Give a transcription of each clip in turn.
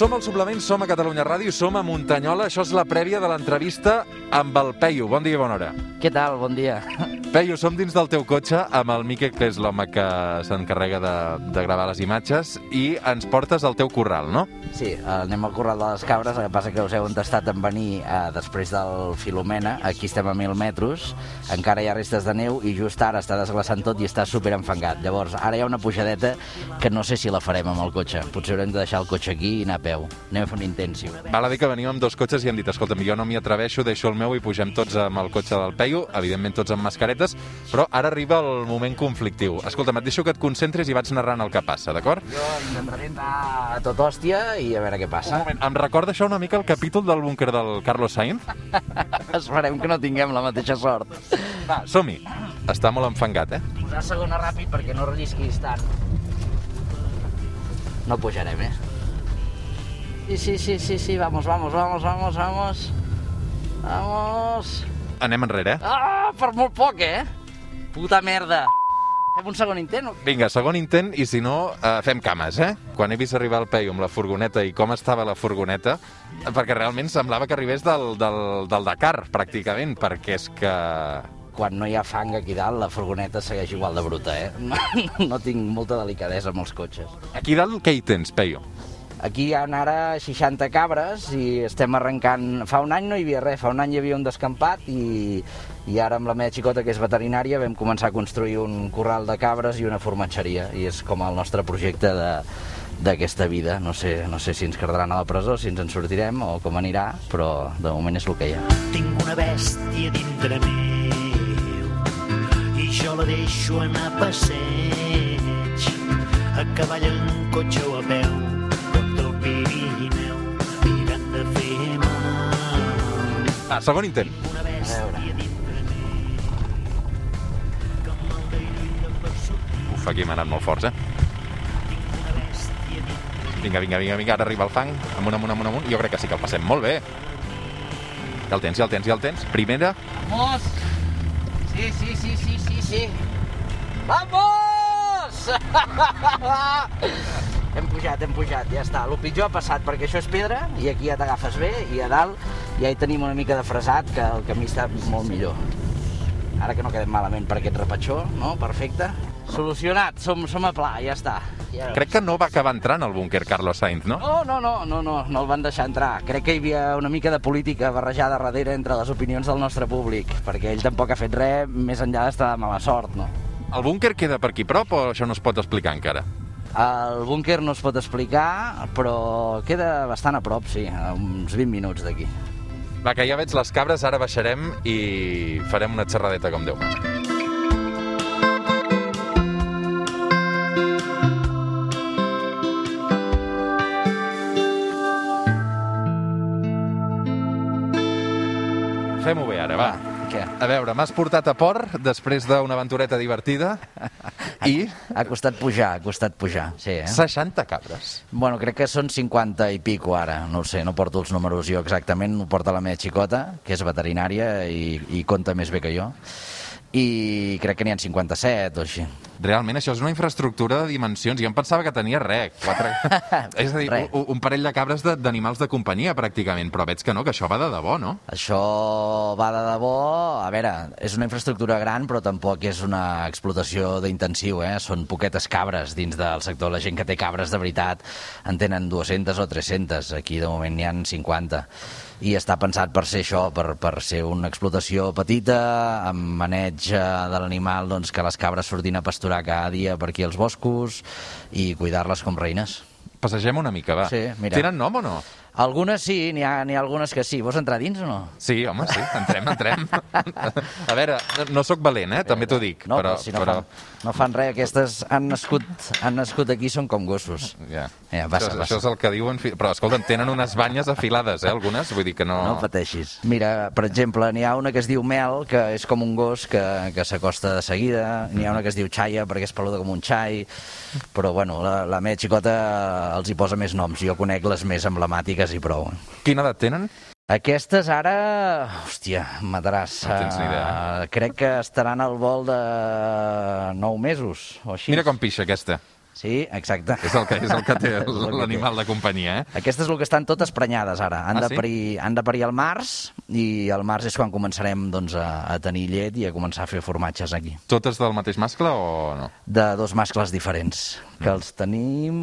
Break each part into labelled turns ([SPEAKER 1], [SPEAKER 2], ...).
[SPEAKER 1] Som al Suplement, som a Catalunya Ràdio, som a Muntanyola. Això és la prèvia de l'entrevista amb el Peyu. Bon dia i bona hora.
[SPEAKER 2] Què tal? Bon dia.
[SPEAKER 1] Peyu, som dins del teu cotxe amb el Mique, que és l'home que s'encarrega de, de gravar les imatges, i ens portes al teu corral, no?
[SPEAKER 2] Sí, anem al Corral de les Cabres, el que passa que us heu entestat en venir eh, després del Filomena, aquí estem a 1.000 metres, encara hi ha restes de neu i just ara està desglaçant tot i està super enfangat. Llavors, ara hi ha una pujadeta que no sé si la farem amb el cotxe. Potser haurem de deixar el cotxe aquí i anar a peu. Anem a fer un intent, sí.
[SPEAKER 1] Val a dir que venim amb dos cotxes i hem dit, escolta'm, jo no m'hi atreveixo, deixo el meu i pugem tots amb el cotxe del Peyu, evidentment tots amb mascaretes, però ara arriba el moment conflictiu. Escolta'm, et deixo que et concentris i vaig narrant el que passa, d'acord?
[SPEAKER 2] Jo intentaré entrar a tot hòstia i a veure què
[SPEAKER 1] Un
[SPEAKER 2] passa.
[SPEAKER 1] moment, em recorda això una mica el capítol del búnquer del Carlos Sainz?
[SPEAKER 2] Esperem que no tinguem la mateixa sort.
[SPEAKER 1] Va, som-hi. Està molt enfangat, eh?
[SPEAKER 2] Posar segona ràpid perquè no rellisquis tant. No pujarem, eh? Sí, sí, sí, sí, sí, vamos, vamos, vamos, vamos, vamos. Vamos.
[SPEAKER 1] Anem enrere?
[SPEAKER 2] Ah, per molt poc, eh? Puta merda. Fem un segon intent? o-
[SPEAKER 1] Vinga, segon intent, i si no, eh, fem cames, eh? Quan he vist arribar el Peyu amb la furgoneta i com estava la furgoneta, perquè realment semblava que arribés del, del, del Dakar, pràcticament, perquè és que...
[SPEAKER 2] Quan no hi ha fang aquí dalt, la furgoneta segueix igual de bruta, eh? No, no tinc molta delicadesa amb els cotxes.
[SPEAKER 1] Aquí dalt què hi tens, Peyu?
[SPEAKER 2] Aquí hi ha ara 60 cabres i estem arrencant... Fa un any no hi havia res, fa un any hi havia un descampat i, i ara amb la meva xicota, que és veterinària, vam començar a construir un corral de cabres i una formatgeria i és com el nostre projecte de d'aquesta vida. No sé, no sé si ens quedaran a la presó, si ens en sortirem o com anirà, però de moment és el que hi ha.
[SPEAKER 3] Tinc una bèstia dintre meu i jo la deixo anar a passeig a cavall en cotxe o a peu maldeira i de per sortir
[SPEAKER 1] Uf, aquí m'ha anat molt forts, eh? Vinga, vinga, vinga, vinga, ara arriba el fang. Amunt, amunt, amunt, amunt. Jo crec que sí que el passem molt bé. Ja el tens, ja el tens, ja el tens. Primera.
[SPEAKER 2] ¡Vamos! Sí, sí, sí, sí, sí, sí. ¡Vamos! hem pujat, hem pujat, ja està. El pitjor ha passat perquè això és pedra i aquí ja t'agafes bé i a dalt ja hi tenim una mica de fresat que el camí està molt millor. Ara que no quedem malament per aquest repatxó, no? Perfecte. Solucionat, som, som a pla, ja està. Ja.
[SPEAKER 1] Crec que no va acabar entrant al búnquer Carlos Sainz, no?
[SPEAKER 2] No, no, no, no, no, no el van deixar entrar. Crec que hi havia una mica de política barrejada darrere entre les opinions del nostre públic, perquè ell tampoc ha fet res més enllà d'estar de mala sort, no?
[SPEAKER 1] El búnquer queda per aquí prop o això no es pot explicar encara?
[SPEAKER 2] El búnquer no es pot explicar, però queda bastant a prop, sí, a uns 20 minuts d'aquí.
[SPEAKER 1] Va, que ja veig les cabres, ara baixarem i farem una xerradeta com Déu. Fem-ho bé ara, va.
[SPEAKER 2] Què?
[SPEAKER 1] A veure, m'has portat a port després d'una aventureta divertida i
[SPEAKER 2] Ha costat pujar, ha costat pujar, sí, eh?
[SPEAKER 1] 60 cabres.
[SPEAKER 2] Bueno, crec que són 50 i pico ara, no ho sé, no porto els números jo exactament, ho porta la meva xicota, que és veterinària i, i compta més bé que jo, i crec que n'hi ha 57 o així.
[SPEAKER 1] Realment, això és una infraestructura de dimensions. Jo em pensava que tenia res. Quatre... és a dir,
[SPEAKER 2] Res.
[SPEAKER 1] un, un parell de cabres de- d'animals de, companyia, pràcticament. Però veig que no, que això va de debò, no?
[SPEAKER 2] Això va de debò... A veure, és una infraestructura gran, però tampoc és una explotació d'intensiu, eh? Són poquetes cabres dins del sector. La gent que té cabres de veritat en tenen 200 o 300. Aquí, de moment, n'hi han 50. I està pensat per ser això, per, per ser una explotació petita, amb maneig eh, de l'animal, doncs, que les cabres surtin a pasturar cada dia per aquí als boscos i cuidar-les com reines.
[SPEAKER 1] Passegem una mica, va.
[SPEAKER 2] Sí, mira.
[SPEAKER 1] Tenen nom o no?
[SPEAKER 2] Algunes sí, n'hi ha, ha algunes que sí. Vols entrar dins o no?
[SPEAKER 1] Sí, home, sí, entrem, entrem. A veure, no sóc valent, eh? També t'ho dic,
[SPEAKER 2] No,
[SPEAKER 1] però...
[SPEAKER 2] però si no,
[SPEAKER 1] però...
[SPEAKER 2] fan, no fan res, aquestes han nascut, han nascut aquí, són com gossos.
[SPEAKER 1] Ja.
[SPEAKER 2] Ja, passa,
[SPEAKER 1] això,
[SPEAKER 2] passa.
[SPEAKER 1] això és el que diuen... Però, escolta, tenen unes banyes afilades, eh, algunes? Vull dir que no...
[SPEAKER 2] No pateixis. Mira, per exemple, n'hi ha una que es diu Mel, que és com un gos que, que s'acosta de seguida. N'hi ha una que es diu Xaia, perquè és peluda com un xai. Però, bueno, la, la meva xicota els hi posa més noms. Jo conec les més emblemàtiques i prou.
[SPEAKER 1] Quina edat tenen?
[SPEAKER 2] Aquestes ara... Hòstia, mataràs.
[SPEAKER 1] No tens ni idea, eh?
[SPEAKER 2] Crec que estaran al vol de 9 mesos o així.
[SPEAKER 1] Mira com pixa aquesta.
[SPEAKER 2] Sí, exacte.
[SPEAKER 1] És el que, és el que té l'animal de companyia, eh?
[SPEAKER 2] Aquestes és el que estan totes prenyades ara. Han,
[SPEAKER 1] Ah,
[SPEAKER 2] de
[SPEAKER 1] sí?
[SPEAKER 2] parir, han de parir al març i al març és quan començarem doncs, a, a tenir llet i a començar a fer formatges aquí.
[SPEAKER 1] Totes del mateix mascle o no?
[SPEAKER 2] De dos mascles diferents, que els tenim...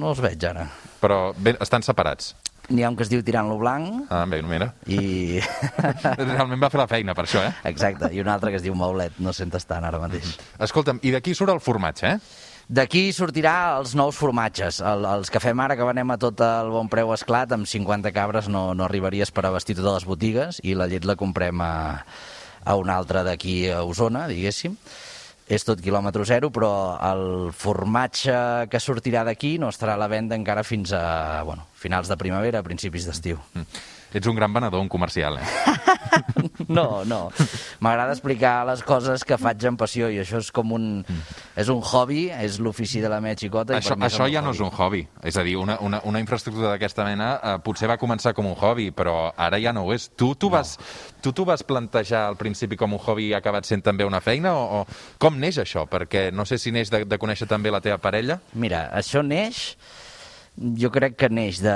[SPEAKER 2] no els veig ara.
[SPEAKER 1] Però bé, estan separats.
[SPEAKER 2] N'hi ha un que es diu Tirant-lo Blanc
[SPEAKER 1] Ah, bé, mira.
[SPEAKER 2] i...
[SPEAKER 1] Realment va fer la feina per això, eh?
[SPEAKER 2] Exacte, i un altre que es diu Maulet, no sent estant ara mateix.
[SPEAKER 1] Escolta'm, i d'aquí surt el formatge, eh?
[SPEAKER 2] D'aquí sortirà els nous formatges. El, els que fem ara, que venem a tot el bon preu esclat, amb 50 cabres no, no arribaries per abastir totes les botigues i la llet la comprem a, a un altre d'aquí a Osona, diguéssim. És tot quilòmetre zero, però el formatge que sortirà d'aquí no estarà a la venda encara fins a bueno, finals de primavera, principis d'estiu.
[SPEAKER 1] Mm. Ets un gran venedor, un comercial, eh?
[SPEAKER 2] No, no. M'agrada explicar les coses que faig amb passió i això és com un... És un hobby, és l'ofici de la meva xicota. i
[SPEAKER 1] Això,
[SPEAKER 2] és
[SPEAKER 1] això ja no
[SPEAKER 2] hobby.
[SPEAKER 1] és un hobby. És a dir, una, una, una infraestructura d'aquesta mena eh, potser va començar com un hobby, però ara ja no ho és. Tu t'ho vas, tu t'ho vas plantejar al principi com un hobby i ha acabat sent també una feina? O, o com neix això? Perquè no sé si neix de, de conèixer també la teva parella.
[SPEAKER 2] Mira, això neix, jo crec que neix de...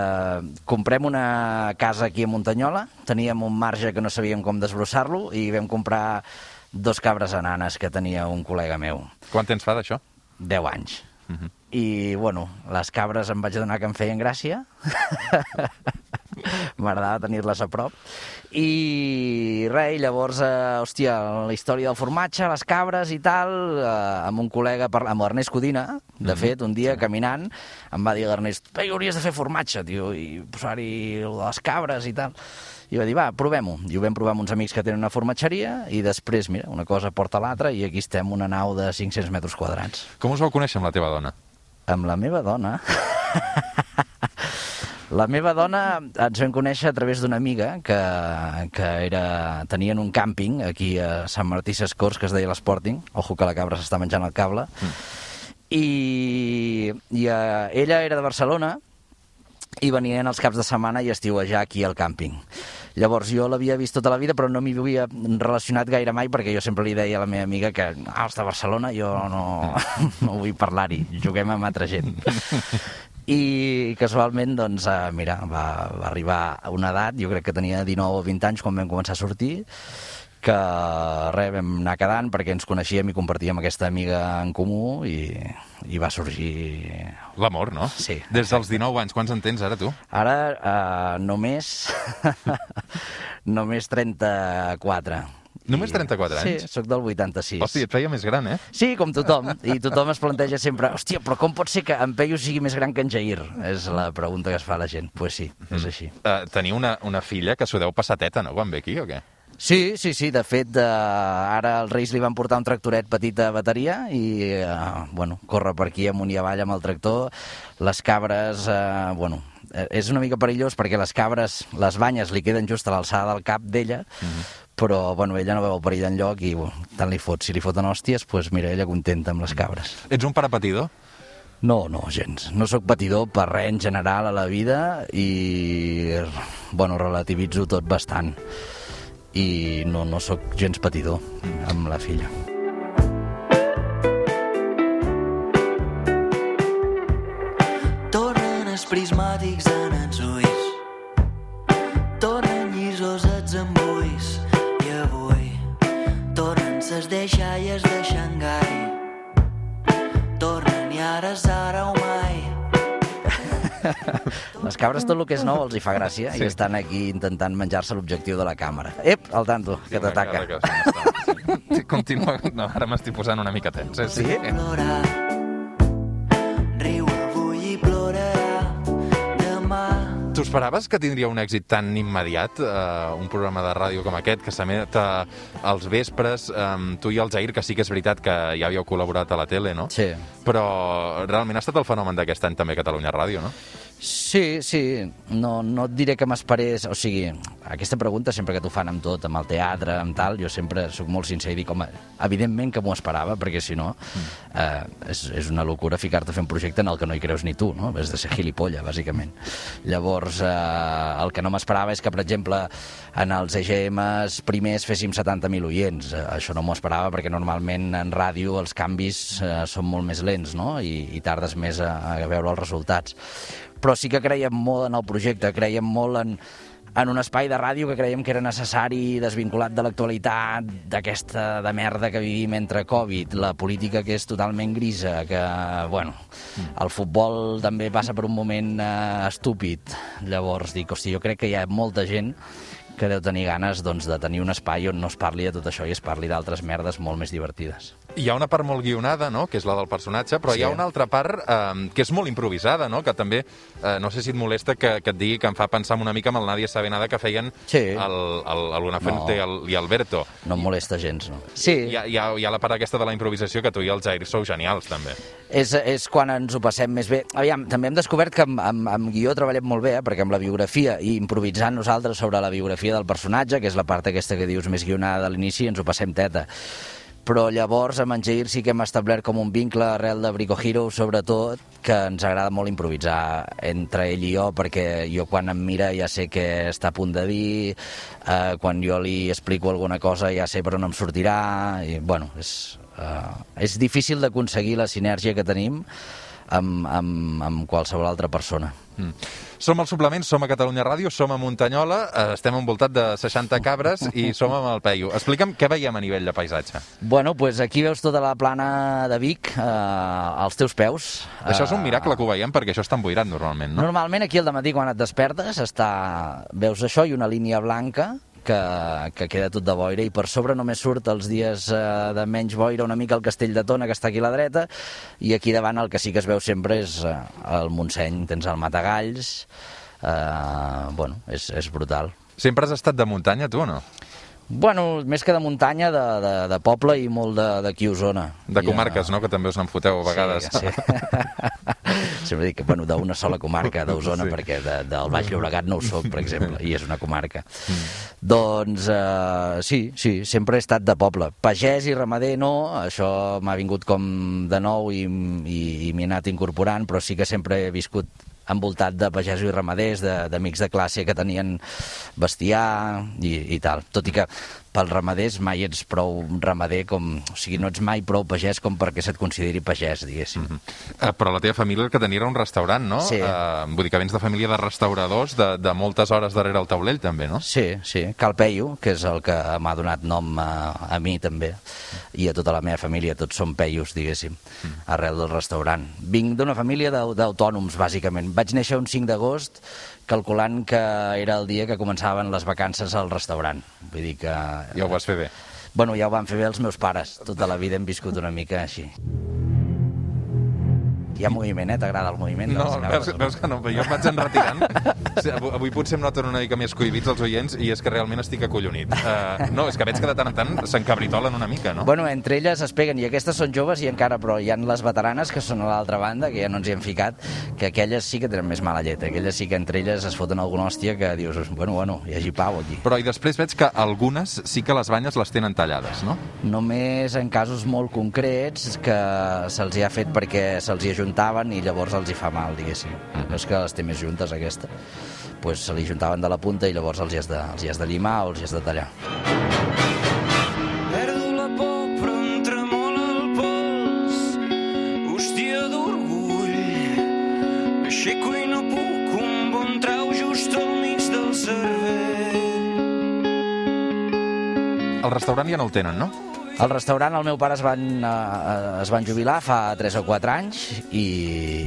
[SPEAKER 2] Comprem una casa aquí a Muntanyola, teníem un marge que no sabíem com desbrossar-lo i vam comprar dos cabres enanes que tenia un col·lega meu,
[SPEAKER 1] Quant temps fa d'això?
[SPEAKER 2] 10 anys.
[SPEAKER 1] Mhm.
[SPEAKER 2] I, bueno, les cabres em vaig adonar que em feien gràcia. M'agradava tenir-les a prop. I res, i llavors, eh, hòstia, la història del formatge, les cabres i tal, eh, amb un col·lega, par- amb l'Ernest Codina, de fet, un dia caminant, em va dir l'Ernest, "Ei, hauries de fer formatge, tio, i posar-hi les cabres i tal. I va dir, va, provem-ho. I ho vam provar amb uns amics que tenen una formatgeria i després, mira, una cosa porta l'altra i aquí estem una nau de 500 metres quadrats.
[SPEAKER 1] Com us vau conèixer amb la teva dona?
[SPEAKER 2] Amb la meva dona... La meva dona ens vam conèixer a través d'una amiga que, que era, tenien un càmping aquí a Sant Martí Sescors que es deia l'Sporting. Ojo que la cabra s'està menjant el cable. I, i uh, ella era de Barcelona i venien els caps de setmana i estiuejar aquí al càmping. Llavors jo l'havia vist tota la vida però no m'hi havia relacionat gaire mai perquè jo sempre li deia a la meva amiga que ah, està a Barcelona, jo no, no vull parlar-hi, juguem amb altra gent. I casualment, doncs, eh, mira, va, va arribar a una edat, jo crec que tenia 19 o 20 anys quan vam començar a sortir, que res, vam anar quedant perquè ens coneixíem i compartíem aquesta amiga en comú i, i va sorgir...
[SPEAKER 1] L'amor, no?
[SPEAKER 2] Sí,
[SPEAKER 1] Des dels 19 anys, quants en tens ara, tu?
[SPEAKER 2] Ara eh, només... només 34.
[SPEAKER 1] Només
[SPEAKER 2] I-
[SPEAKER 1] 34 anys?
[SPEAKER 2] Sí, sóc del 86.
[SPEAKER 1] Hòstia, et feia més gran, eh?
[SPEAKER 2] Sí, com tothom. I tothom es planteja sempre, hòstia, però com pot ser que en Peyu sigui més gran que en Jair? És la pregunta que es fa la gent. Doncs pues sí, és així.
[SPEAKER 1] Uh, teniu una, una filla que s'ho deu passar teta, no?, quan ve aquí, o què?
[SPEAKER 2] Sí, sí, sí. De fet, eh, ara els Reis li van portar un tractoret petit de bateria i, eh, bueno, corre per aquí amunt i avall amb el tractor. Les cabres, eh, bueno, eh, és una mica perillós perquè les cabres, les banyes li queden just a l'alçada del cap d'ella, però, bueno, ella no veu el perill enlloc i, bueno, tant li fot. Si li foten hòsties, doncs mira, ella contenta amb les cabres.
[SPEAKER 1] Ets un pare patidor?
[SPEAKER 2] No, no, gens. No sóc patidor per res en general a la vida i, bueno, relativitzo tot bastant. I no, no sóc gens patidor amb la filla.
[SPEAKER 4] Tornen els prismàtics en tornen ses deixalles de Xangai Tornen i ara és ara o mai
[SPEAKER 2] Les cabres tot el que és nou els hi fa gràcia
[SPEAKER 1] Sí.
[SPEAKER 2] i estan aquí intentant menjar-se l'objectiu de la càmera. Ep, al tanto, que t'ataca.
[SPEAKER 1] Que- Continua. No, ara m'estic posant una mica tens, eh?
[SPEAKER 2] Sí?
[SPEAKER 4] Plorar
[SPEAKER 1] Tu esperaves que tindria un èxit tan immediat, eh, un programa de ràdio com aquest, que s'emet als vespres, eh, tu i el Jair, que sí que és veritat que ja havíeu col·laborat a la tele, no?
[SPEAKER 2] Sí.
[SPEAKER 1] Però realment ha estat el fenomen d'aquest any també Catalunya Ràdio, no?
[SPEAKER 2] Sí, sí, no, no et diré que m'esperés, o sigui, aquesta pregunta sempre que t'ho fan amb tot, amb el teatre, amb tal, jo sempre sóc molt sincer i dic, home, evidentment que m'ho esperava, perquè si no eh, és, és una locura ficar-te a fer un projecte en el que no hi creus ni tu, no? Has de ser gilipolla, bàsicament. Llavors, eh, el que no m'esperava és que, per exemple, en els EGMs primers féssim 70.000 oients. Eh, això no m'ho esperava perquè normalment en ràdio els canvis eh, són molt més lents, no? I, i tardes més a, a veure els resultats. Però sí que creiem molt en el projecte, creiem molt en, en un espai de ràdio que creiem que era necessari, desvinculat de l'actualitat, d'aquesta de merda que vivim entre Covid, la política que és totalment grisa, que, bueno, el futbol també passa per un moment eh, estúpid. Llavors dic, hosti, jo crec que hi ha molta gent que deu tenir ganes doncs, de tenir un espai on no es parli de tot això i es parli d'altres merdes molt més divertides.
[SPEAKER 1] Hi ha una part molt guionada, no?, que és la del personatge, però
[SPEAKER 2] Sí.
[SPEAKER 1] hi ha una altra part eh, que és molt improvisada, no?, que també, eh, no sé si et molesta que, que et digui que em fa pensar una mica amb el Nadia Sabenada que feien
[SPEAKER 2] Sí.
[SPEAKER 1] el, el, el Luna Fuente
[SPEAKER 2] No.
[SPEAKER 1] i, el, i Alberto.
[SPEAKER 2] No em molesta gens, no? Sí,
[SPEAKER 1] Hi ha, hi, ha, hi ha la part aquesta de la improvisació que tu i el Jair sou genials, també.
[SPEAKER 2] és, és quan ens ho passem més bé. Aviam, també hem descobert que amb, amb, amb guió treballem molt bé, eh? perquè amb la biografia i improvisant nosaltres sobre la biografia del personatge, que és la part aquesta que dius més guionada de l'inici, ens ho passem teta. Però llavors amb en Jair sí que hem establert com un vincle arrel de Brico Hero, sobretot, que ens agrada molt improvisar entre ell i jo, perquè jo quan em mira ja sé què està a punt de dir, eh, quan jo li explico alguna cosa ja sé per on em sortirà, i bueno, és, eh, és difícil d'aconseguir la sinergia que tenim amb, amb, amb qualsevol altra persona.
[SPEAKER 1] Mm. Som al Suplement, som a Catalunya Ràdio, som a Muntanyola, eh, estem envoltat de 60 cabres i som amb el Peyu. Explica'm què veiem a nivell de paisatge.
[SPEAKER 2] Bueno, pues aquí veus tota la plana de Vic eh, als teus peus.
[SPEAKER 1] Això és un
[SPEAKER 2] Eh,
[SPEAKER 1] miracle que ho veiem perquè això està emboirat normalment, no?
[SPEAKER 2] Normalment aquí al matí quan et despertes està... veus això i una línia blanca que, que queda tot de boira i per sobre només surt els dies eh, de menys boira una mica el castell de Tona que està aquí a la dreta i aquí davant el que sí que es veu sempre és eh, el Montseny, tens el Matagalls eh, bueno, és, és brutal
[SPEAKER 1] Sempre has estat de muntanya, tu, o no?
[SPEAKER 2] Bueno, més que de muntanya, de, de, de poble i molt de- d'aquí a Osona.
[SPEAKER 1] De comarques,
[SPEAKER 2] eh,
[SPEAKER 1] no?, que també us n'enfoteu a vegades.
[SPEAKER 2] Sí, sí. Sempre dic que, bueno, d'una sola comarca, d'Osona,
[SPEAKER 1] Sí.
[SPEAKER 2] perquè de, del Baix Llobregat no ho soc, per exemple, i és una comarca. Mm. Doncs, eh, sí, sí, sempre he estat de poble. Pagès i ramader no, això m'ha vingut com de nou i, i, i m'hi he anat incorporant, però sí que sempre he viscut envoltat de pagesos i ramaders, de- d'amics de, classe que tenien bestiar i, i tal. Tot i que pels ramaders mai ets prou ramader com... O sigui, no ets mai prou pagès com perquè se't consideri pagès, diguéssim. Mm -hmm.
[SPEAKER 1] Eh, però la teva família el que tenia era un restaurant, no?
[SPEAKER 2] Sí.
[SPEAKER 1] Eh, vull dir que vens de família de restauradors de, de moltes hores darrere el taulell, també, no?
[SPEAKER 2] Sí, sí, Cal Peyu, que és el que m'ha donat nom a, a mi també, i a tota la meva família, tots som peios, diguéssim, arrel del restaurant. Vinc d'una família d'au- d'autònoms, bàsicament. Vaig néixer un 5 d'agost, calculant que era el dia que començaven les vacances al restaurant. Vull dir que...
[SPEAKER 1] Ja ho vas fer bé.
[SPEAKER 2] Bueno, ja ho van fer bé els meus pares. Tota la vida hem viscut una mica així. Hi ha moviment, eh? T'agrada el moviment?
[SPEAKER 1] No,
[SPEAKER 2] les
[SPEAKER 1] veus, veus que no, jo em vaig enretirant. Avui, avui potser em noten una mica més cohibits els oients i és que realment estic acollonit. Uh, no, és que veig que de tant en tant s'encabritolen una mica, no?
[SPEAKER 2] Bueno, entre elles es peguen, i aquestes són joves i encara, però hi ha les veteranes que són a l'altra banda, que ja no ens hi hem ficat, que aquelles sí que tenen més mala llet, aquelles sí que entre elles es foten alguna hòstia que dius, bueno, bueno, hi hagi pau aquí.
[SPEAKER 1] Però i després veig que algunes sí que les banyes les tenen tallades, no?
[SPEAKER 2] Només en casos molt concrets que se'ls hi ha fet perquè se'ls hi ajuntaven i llavors els hi fa mal, diguéssim. No és que les té més juntes, aquesta. pues se li juntaven de la punta i llavors els hi has de, els hi has de llimar o els hi has de tallar.
[SPEAKER 5] Perdo la por, però em tremola el pols. Hòstia d'orgull. Aixeco i no puc, un bon trau just al mig del cervell.
[SPEAKER 1] El restaurant ja no el tenen, no?
[SPEAKER 2] Al restaurant el meu pare es van, eh, es van jubilar fa 3 o 4 anys i,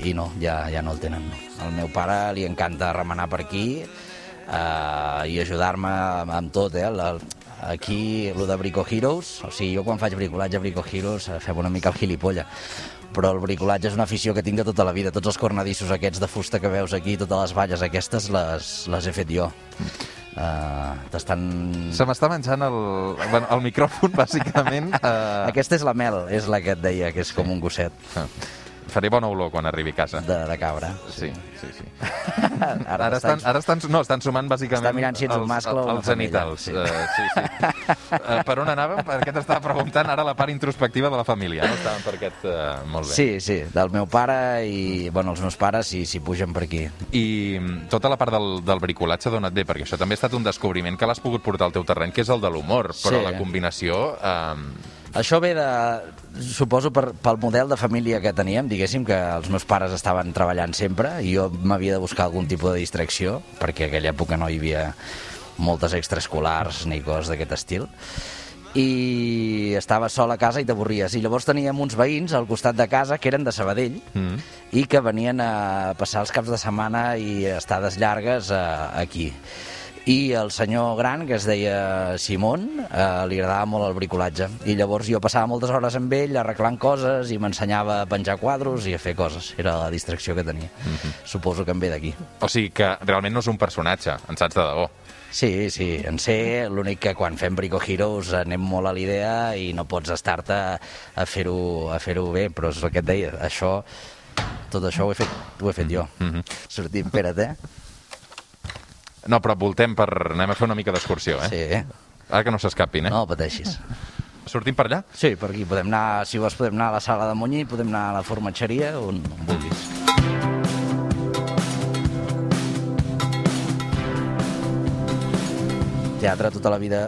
[SPEAKER 2] i no, ja, ja no el tenen. Al meu pare li encanta remenar per aquí eh, i ajudar-me amb, tot. Eh? La, aquí, el de Brico Heroes, o sigui, jo quan faig bricolatge a Brico Heroes eh, fem una mica el gilipolla però el bricolatge és una afició que tinc de tota la vida. Tots els cornedissos aquests de fusta que veus aquí, totes les valles aquestes, les, les he fet jo. Uh, T'estan...
[SPEAKER 1] Se m'està menjant el, bueno, el micròfon, bàsicament. Uh...
[SPEAKER 2] Aquesta és la Mel, és la que et deia, que és com un gosset.
[SPEAKER 1] Faré bona olor quan arribi a casa.
[SPEAKER 2] de, de cabra.
[SPEAKER 1] Sí, sí, sí.
[SPEAKER 2] Ara,
[SPEAKER 1] Ara estan, ara estan, no, estan sumant bàsicament
[SPEAKER 2] Està mirant si ets un
[SPEAKER 1] els-
[SPEAKER 2] mascle o una
[SPEAKER 1] els genitals. Sí. Uh, sí, sí. Uh, per on anàvem? Per què t'estava preguntant ara la part introspectiva de la família? No estàvem per aquest... Uh, molt bé.
[SPEAKER 2] Sí, sí, del meu pare i, bueno, els meus pares sí, sí pugen per aquí.
[SPEAKER 1] I mm, tota la part del, del bricolatge d'on et ve? Perquè això també ha estat un descobriment que l'has pogut portar al teu terreny, que és el de l'humor, però
[SPEAKER 2] Sí.
[SPEAKER 1] la combinació... Uh,
[SPEAKER 2] Això ve de, suposo, per, pel model de família que teníem, diguéssim, que els meus pares estaven treballant sempre i jo m'havia de buscar algun tipus de distracció, perquè a aquella època no hi havia moltes extraescolars ni coses d'aquest estil i estava sol a casa i t'avorries. I llavors teníem uns veïns al costat de casa que eren de Sabadell
[SPEAKER 1] Mm.
[SPEAKER 2] i que venien a passar els caps de setmana i estades llargues eh, aquí. I el senyor gran, que es deia Simón, eh, li agradava molt el bricolatge. I llavors jo passava moltes hores amb ell arreglant coses i m'ensenyava a penjar quadros i a fer coses. Era la distracció que tenia. Suposo que em ve d'aquí.
[SPEAKER 1] o sigui que realment no és un personatge, en saps de debò.
[SPEAKER 2] Sí, sí, en sé, l'únic que quan fem Brico Heroes anem molt a l'idea i no pots estar-te a fer-ho a fer bé, però és el que et deia, això, tot això ho he fet, ho he fet jo.
[SPEAKER 1] Mhm.
[SPEAKER 2] Sortim, espera't, eh?
[SPEAKER 1] No, però voltem per... Anem a fer una mica d'excursió, eh?
[SPEAKER 2] Sí,
[SPEAKER 1] Ara que no s'escapin, eh?
[SPEAKER 2] no pateixis.
[SPEAKER 1] Sortim per allà?
[SPEAKER 2] Sí, per aquí podem anar, si vols podem anar a la sala de Montllí, podem anar a la formatgeria, on, on vulguis. Teatre tota la vida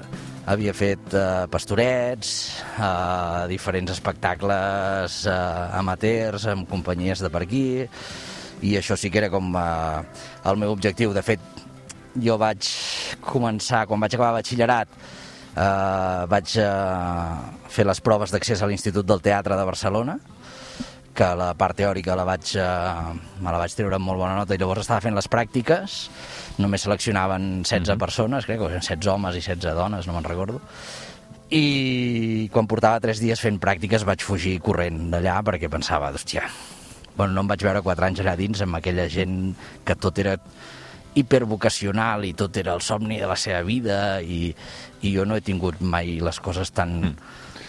[SPEAKER 2] havia fet eh, pastorets, eh, diferents espectacles eh, amateurs amb companyies de per aquí, i això sí que era com eh, el meu objectiu. De fet, jo vaig començar, quan vaig acabar batxillerat, eh, vaig eh, fer les proves d'accés a l'Institut del Teatre de Barcelona, que la part teòrica la vaig, eh, me la vaig treure amb molt bona nota i llavors estava fent les pràctiques, només seleccionaven 16 persones, crec, o 16 homes i 16 dones, no me'n recordo, i quan portava 3 dies fent pràctiques vaig fugir corrent d'allà perquè pensava, hòstia, bueno, no em vaig veure 4 anys allà dins amb aquella gent que tot era hipervocacional i tot era el somni de la seva vida i, i jo no he tingut mai les coses tan,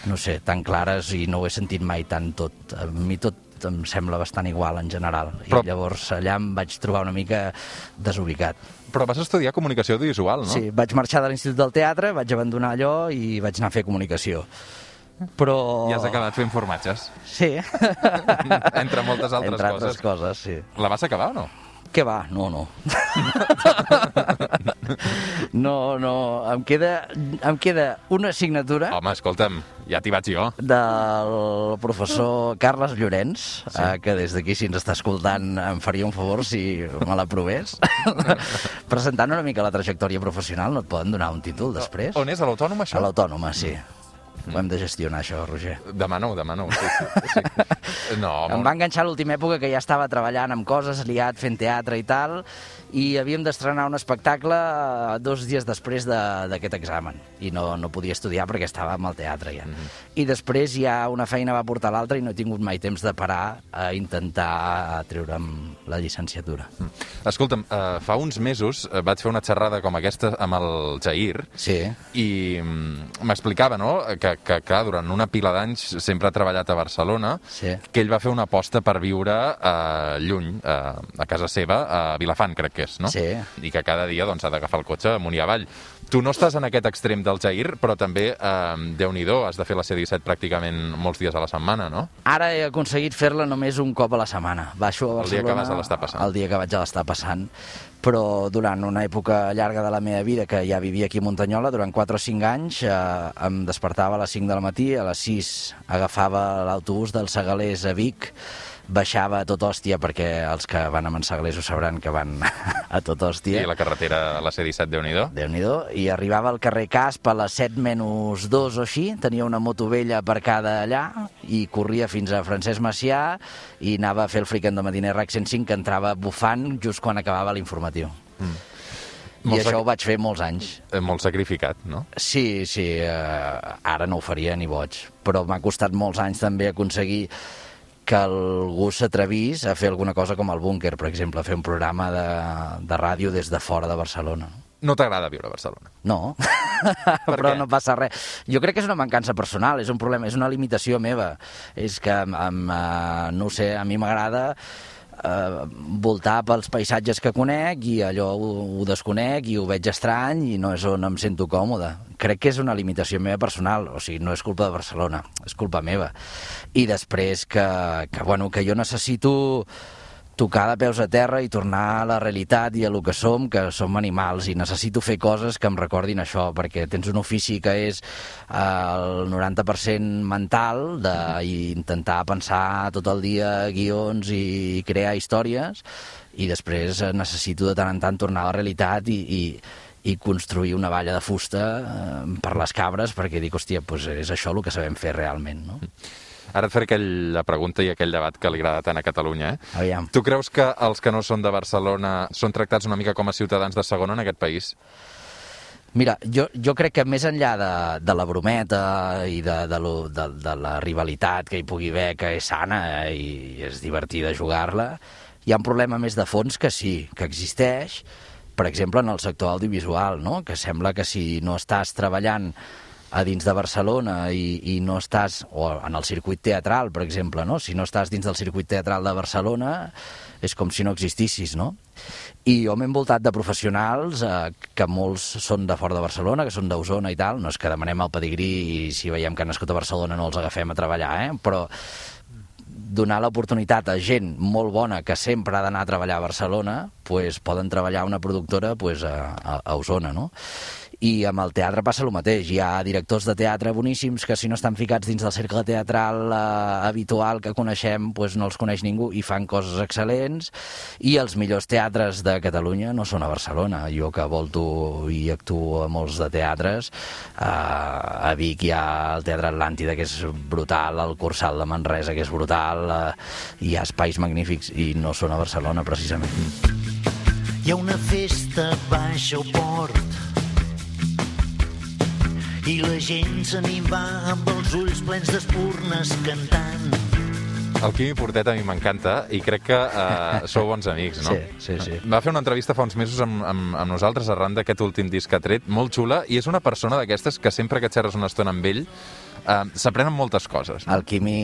[SPEAKER 2] no sé, tan clares i no ho he sentit mai tant tot. A mi tot em sembla bastant igual en general.
[SPEAKER 1] Però-
[SPEAKER 2] I llavors allà em vaig trobar una mica desubicat.
[SPEAKER 1] Però vas estudiar comunicació audiovisual, no?
[SPEAKER 2] Sí, vaig marxar de l'Institut del Teatre, vaig abandonar allò i vaig anar a fer comunicació. Però...
[SPEAKER 1] I has acabat fent formatges.
[SPEAKER 2] Sí.
[SPEAKER 1] Entre moltes altres
[SPEAKER 2] Entre altres
[SPEAKER 1] coses.
[SPEAKER 2] coses, sí.
[SPEAKER 1] La vas acabar o no?
[SPEAKER 2] Què va? No, no. no, no. Em queda, em queda una assignatura
[SPEAKER 1] Home, escolta'm, ja t'hi vaig jo.
[SPEAKER 2] del professor Carles Llorenç, sí. eh, que des d'aquí, si ens està escoltant, em faria un favor si me l'aprovés. Presentant una mica la trajectòria professional, no et poden donar un títol després?
[SPEAKER 1] On és, a l'autònoma, això?
[SPEAKER 2] A l'autònoma, sí. Ho hem de gestionar, això, Roger.
[SPEAKER 1] Demano, demano. Sí, sí, sí. No,
[SPEAKER 2] Em
[SPEAKER 1] molt...
[SPEAKER 2] va enganxar l'última època que ja estava treballant amb coses, liat, fent teatre i tal, i havíem d'estrenar un espectacle eh, dos dies després de- d'aquest examen. I no, no podia estudiar perquè estava amb el teatre ja. I després ja una feina va portar l'altra i no he tingut mai temps de parar a intentar treure'm la llicenciatura.
[SPEAKER 1] Escolta'm, uh, fa uns mesos uh, vaig fer una xerrada com aquesta amb el Jair
[SPEAKER 2] Sí,
[SPEAKER 1] i mm, m'explicava, no?, que, que, clar, durant una pila d'anys sempre ha treballat a Barcelona,
[SPEAKER 2] sí.
[SPEAKER 1] que ell va fer una aposta per viure uh, lluny, uh, a casa seva, a Vilafant, crec que és, no?
[SPEAKER 2] Sí.
[SPEAKER 1] I que cada dia doncs, ha d'agafar el cotxe amunt i avall. Tu no estàs en aquest extrem del Jair, però també, eh, déu-n'hi-do, has de fer la C-17 pràcticament molts dies a la setmana, no?
[SPEAKER 2] Ara he aconseguit fer-la només un cop a la setmana. Baixo a
[SPEAKER 1] El dia
[SPEAKER 2] Barcelona...
[SPEAKER 1] que vas a l'estar passant.
[SPEAKER 2] El dia que vaig a l'estar passant. Però durant una època llarga de la meva vida, que ja vivia aquí a Muntanyola, durant 4 o 5 anys, eh, em despertava a les 5 del matí, a les 6 agafava l'autobús del Segalers a Vic, baixava a tot hòstia, perquè els que van a Mansegalers ho sabran que van a tot hòstia.
[SPEAKER 1] I la carretera, la C-17, déu-n'hi-do.
[SPEAKER 2] déu nhi i arribava al carrer Casp a les 7 menys 2 o així, tenia una moto vella aparcada allà i corria fins a Francesc Macià i anava a fer el Freaking de Matiner RAC 105 que entrava bufant just quan acabava l'informatiu. Mm. I
[SPEAKER 1] Molt
[SPEAKER 2] això ho vaig fer molts anys.
[SPEAKER 1] Eh, Molt sacrificat, no?
[SPEAKER 2] Sí, sí, eh, ara no ho faria ni boig, però m'ha costat molts anys també aconseguir que algú s'atrevís a fer alguna cosa com el Búnquer, per exemple, fer un programa de, de ràdio des de fora de Barcelona.
[SPEAKER 1] No t'agrada viure a Barcelona.
[SPEAKER 2] No, però
[SPEAKER 1] què?
[SPEAKER 2] no passa res. Jo crec que és una mancança personal, és un problema, és una limitació meva. És que, amb, uh, no ho sé, a mi m'agrada eh, voltar pels paisatges que conec i allò ho, ho desconec i ho veig estrany i no és on em sento còmode. Crec que és una limitació meva personal, o sigui, no és culpa de Barcelona, és culpa meva. I després que, que, bueno, que jo necessito tocar de peus a terra i tornar a la realitat i a lo que som, que som animals, i necessito fer coses que em recordin això, perquè tens un ofici que és eh, el 90% mental, d'intentar pensar tot el dia guions i crear històries, i després eh, necessito de tant en tant tornar a la realitat i, i, i construir una valla de fusta eh, per les cabres, perquè dic, hòstia, doncs és això el que sabem fer realment, no?
[SPEAKER 1] Ara et faré aquella pregunta i aquell debat que li agrada tant a Catalunya. Eh?
[SPEAKER 2] Aviam.
[SPEAKER 1] Tu creus que els que no són de Barcelona són tractats una mica com a ciutadans de segona en aquest país?
[SPEAKER 2] Mira, jo, jo crec que més enllà de, de la brometa i de, de, lo, de, de la rivalitat que hi pugui haver, que és sana eh, i és divertida jugar-la, hi ha un problema més de fons que sí, que existeix, per exemple, en el sector audiovisual, no? que sembla que si no estàs treballant a dins de Barcelona i, i no estàs, o en el circuit teatral, per exemple, no? si no estàs dins del circuit teatral de Barcelona, és com si no existissis, no? I jo m'he envoltat de professionals eh, que molts són de fora de Barcelona, que són d'Osona i tal, no és que demanem el pedigrí i si veiem que han nascut a Barcelona no els agafem a treballar, eh? però donar l'oportunitat a gent molt bona que sempre ha d'anar a treballar a Barcelona, pues, poden treballar una productora pues, a, a, a Osona, no? I amb el teatre passa el mateix. Hi ha directors de teatre boníssims que si no estan ficats dins del cercle teatral eh, habitual que coneixem, pues no els coneix ningú i fan coses excel·lents. I els millors teatres de Catalunya no són a Barcelona. Jo que volto i actuo a molts de teatres, eh, a Vic hi ha el Teatre Atlàntida, que és brutal, el Cursal de Manresa, que és brutal, eh, hi ha espais magnífics i no són a Barcelona, precisament.
[SPEAKER 3] Hi ha una festa baix al port i la gent se n'hi va amb els ulls plens d'espurnes cantant.
[SPEAKER 1] El Quimi Portet a mi m'encanta i crec que uh, sou bons amics, no?
[SPEAKER 2] Sí, sí, sí.
[SPEAKER 1] Va fer una entrevista fa uns mesos amb, amb, amb nosaltres arran d'aquest últim disc que ha tret, molt xula, i és una persona d'aquestes que sempre que xerres una estona amb ell uh, s'aprenen moltes coses. No?
[SPEAKER 2] El Quimi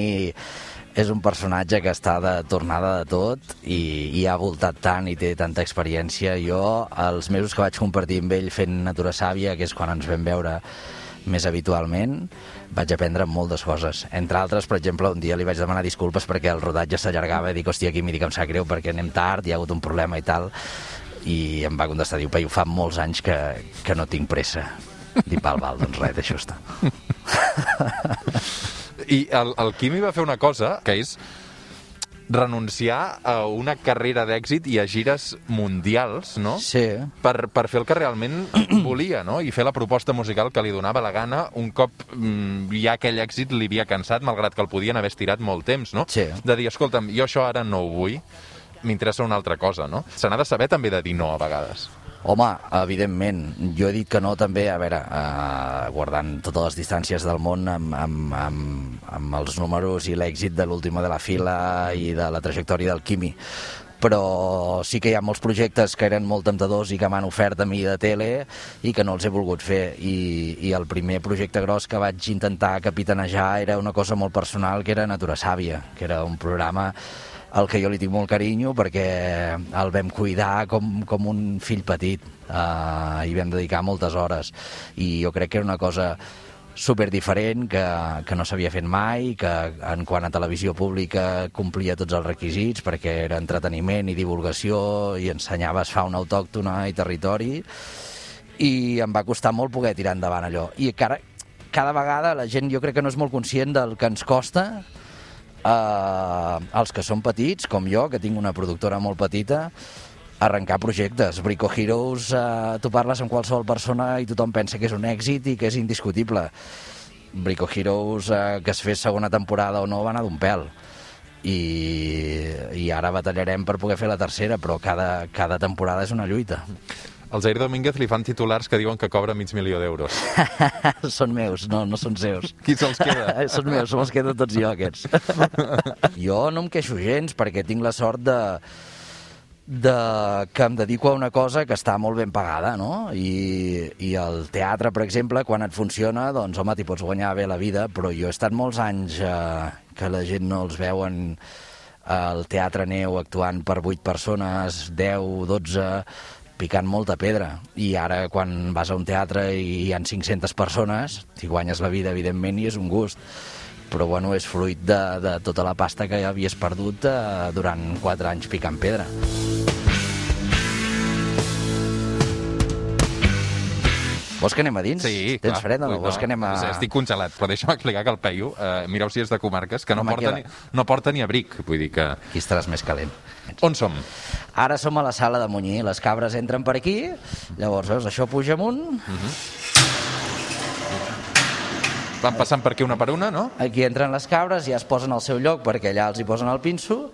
[SPEAKER 2] és un personatge que està de tornada de tot i, i ha voltat tant i té tanta experiència. Jo, els mesos que vaig compartir amb ell fent Natura Sàvia, que és quan ens vam veure més habitualment, vaig aprendre moltes coses. Entre altres, per exemple, un dia li vaig demanar disculpes perquè el rodatge s'allargava i dic, hòstia, Quimi, dic, em sap greu perquè anem tard, hi ha hagut un problema i tal, i em va contestar, diu, Peyu, fa molts anys que, que no tinc pressa. Dic, val, val, doncs res, deixa estar.
[SPEAKER 1] I el, el Quimi va fer una cosa que és renunciar a una carrera d'èxit i a gires mundials, no?
[SPEAKER 2] Sí,
[SPEAKER 1] Per, per fer el que realment volia, no? I fer la proposta musical que li donava la gana un cop mm, ja aquell èxit li havia cansat, malgrat que el podien haver estirat molt temps, no?
[SPEAKER 2] Sí.
[SPEAKER 1] De dir, escolta'm, jo això ara no ho vull, m'interessa una altra cosa, no? Se n'ha de saber també de dir no a vegades.
[SPEAKER 2] Home, evidentment, jo he dit que no també, a veure, eh, guardant totes les distàncies del món amb, amb, amb, amb els números i l'èxit de l'última de la fila i de la trajectòria del Quimi, però sí que hi ha molts projectes que eren molt temptadors i que m'han ofert a mi de tele i que no els he volgut fer. I, i el primer projecte gros que vaig intentar capitanejar era una cosa molt personal que era Natura Sàvia, que era un programa al que jo li tinc molt carinyo perquè el vam cuidar com, com un fill petit uh, i vam dedicar moltes hores i jo crec que era una cosa super diferent, que, que no s'havia fet mai, que en quant a televisió pública complia tots els requisits perquè era entreteniment i divulgació i ensenyaves fauna autòctona i territori i em va costar molt poder tirar endavant allò. I cada, cada vegada la gent jo crec que no és molt conscient del que ens costa eh, els que són petits, com jo, que tinc una productora molt petita, arrencar projectes. Brico Heroes, eh, tu parles amb qualsevol persona i tothom pensa que és un èxit i que és indiscutible. Brico Heroes, eh, que es fes segona temporada o no, va anar d'un pèl. I, I ara batallarem per poder fer la tercera, però cada, cada temporada és una lluita.
[SPEAKER 1] Al Jair Domínguez li fan titulars que diuen que cobra mig milió d'euros.
[SPEAKER 2] són meus, no, no són seus.
[SPEAKER 1] Qui se'ls queda?
[SPEAKER 2] són meus, se'ls quedo tots jo, aquests. jo no em queixo gens, perquè tinc la sort de de, que em dedico a una cosa que està molt ben pagada, no? I, I el teatre, per exemple, quan et funciona, doncs, home, t'hi pots guanyar bé la vida, però jo he estat molts anys eh, que la gent no els veuen al Teatre Neu actuant per 8 persones, 10, 12, picant molta pedra. I ara, quan vas a un teatre i hi han 500 persones, t'hi guanyes la vida, evidentment, i és un gust però bueno, és fruit de, de tota la pasta que havies perdut eh, durant 4 anys picant pedra. Vols que anem a dins?
[SPEAKER 1] Sí,
[SPEAKER 2] Tens
[SPEAKER 1] clar.
[SPEAKER 2] fred o no? Vols que anem a...
[SPEAKER 1] Estic congelat, però deixa'm explicar que el Peyu, eh, mireu si és de comarques, que no,
[SPEAKER 2] Home,
[SPEAKER 1] porta ni, no porta ni abric. Vull dir que...
[SPEAKER 2] Aquí estaràs més calent.
[SPEAKER 1] On som?
[SPEAKER 2] Ara som a la sala de Munyí, les cabres entren per aquí, llavors, veus, això puja amunt,
[SPEAKER 1] Van passant per aquí una per una, no?
[SPEAKER 2] aquí entren les cabres, ja es posen al seu lloc perquè allà els hi posen el pinso,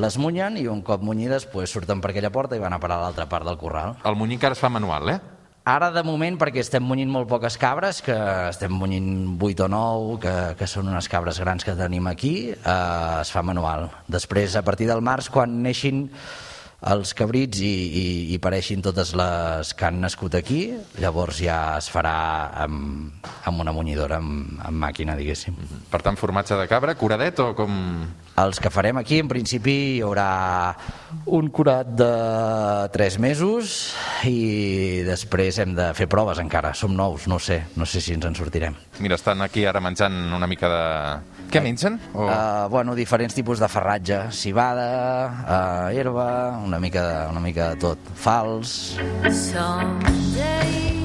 [SPEAKER 2] les munyen i un cop munyides pues, surten per aquella porta i van a parar a l'altra part del corral.
[SPEAKER 1] El munyí encara es fa manual, eh?
[SPEAKER 2] Ara, de moment, perquè estem munyint molt poques cabres, que estem munyint 8 o 9, que, que són unes cabres grans que tenim aquí, eh, es fa manual. Després, a partir del març, quan neixin els cabrits i, i, i pareixin totes les que han nascut aquí, llavors ja es farà amb, amb una munyidora, amb, amb màquina, diguéssim.
[SPEAKER 1] Per tant, formatge de cabra, curadet o com...
[SPEAKER 2] Els que farem aquí, en principi, hi haurà un curat de 3 mesos i després hem de fer proves encara. Som nous, no sé, no sé si ens en sortirem.
[SPEAKER 1] Mira, estan aquí ara menjant una mica de... Què mengen? O...
[SPEAKER 2] Uh, bueno, diferents tipus de farratge, cibada, uh, herba, una mica, de, una mica de tot. Fals,
[SPEAKER 6] Someday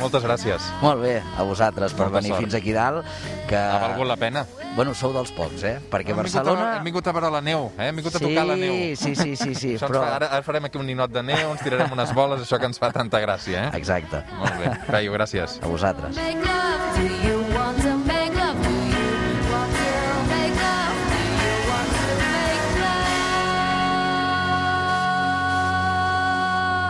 [SPEAKER 1] moltes gràcies.
[SPEAKER 2] molt bé, a vosaltres, per
[SPEAKER 1] Molta
[SPEAKER 2] venir
[SPEAKER 1] sort.
[SPEAKER 2] fins aquí dalt, que...
[SPEAKER 1] Ha valgut la pena.
[SPEAKER 2] Bueno, sou dels pocs, eh? Perquè
[SPEAKER 1] Hem vingut a-
[SPEAKER 2] Barcelona...
[SPEAKER 1] Hem vingut a veure la neu, eh? Hem vingut a
[SPEAKER 2] Sí,
[SPEAKER 1] tocar la neu.
[SPEAKER 2] sí, sí, sí, sí,
[SPEAKER 1] Això
[SPEAKER 2] però-
[SPEAKER 1] fa, ara, ara farem aquí un ninot de neu, ens tirarem unes boles, això que ens fa tanta gràcia, eh?
[SPEAKER 2] Exacte,
[SPEAKER 1] Molt bé. Peyu, gràcies.
[SPEAKER 2] a vosaltres.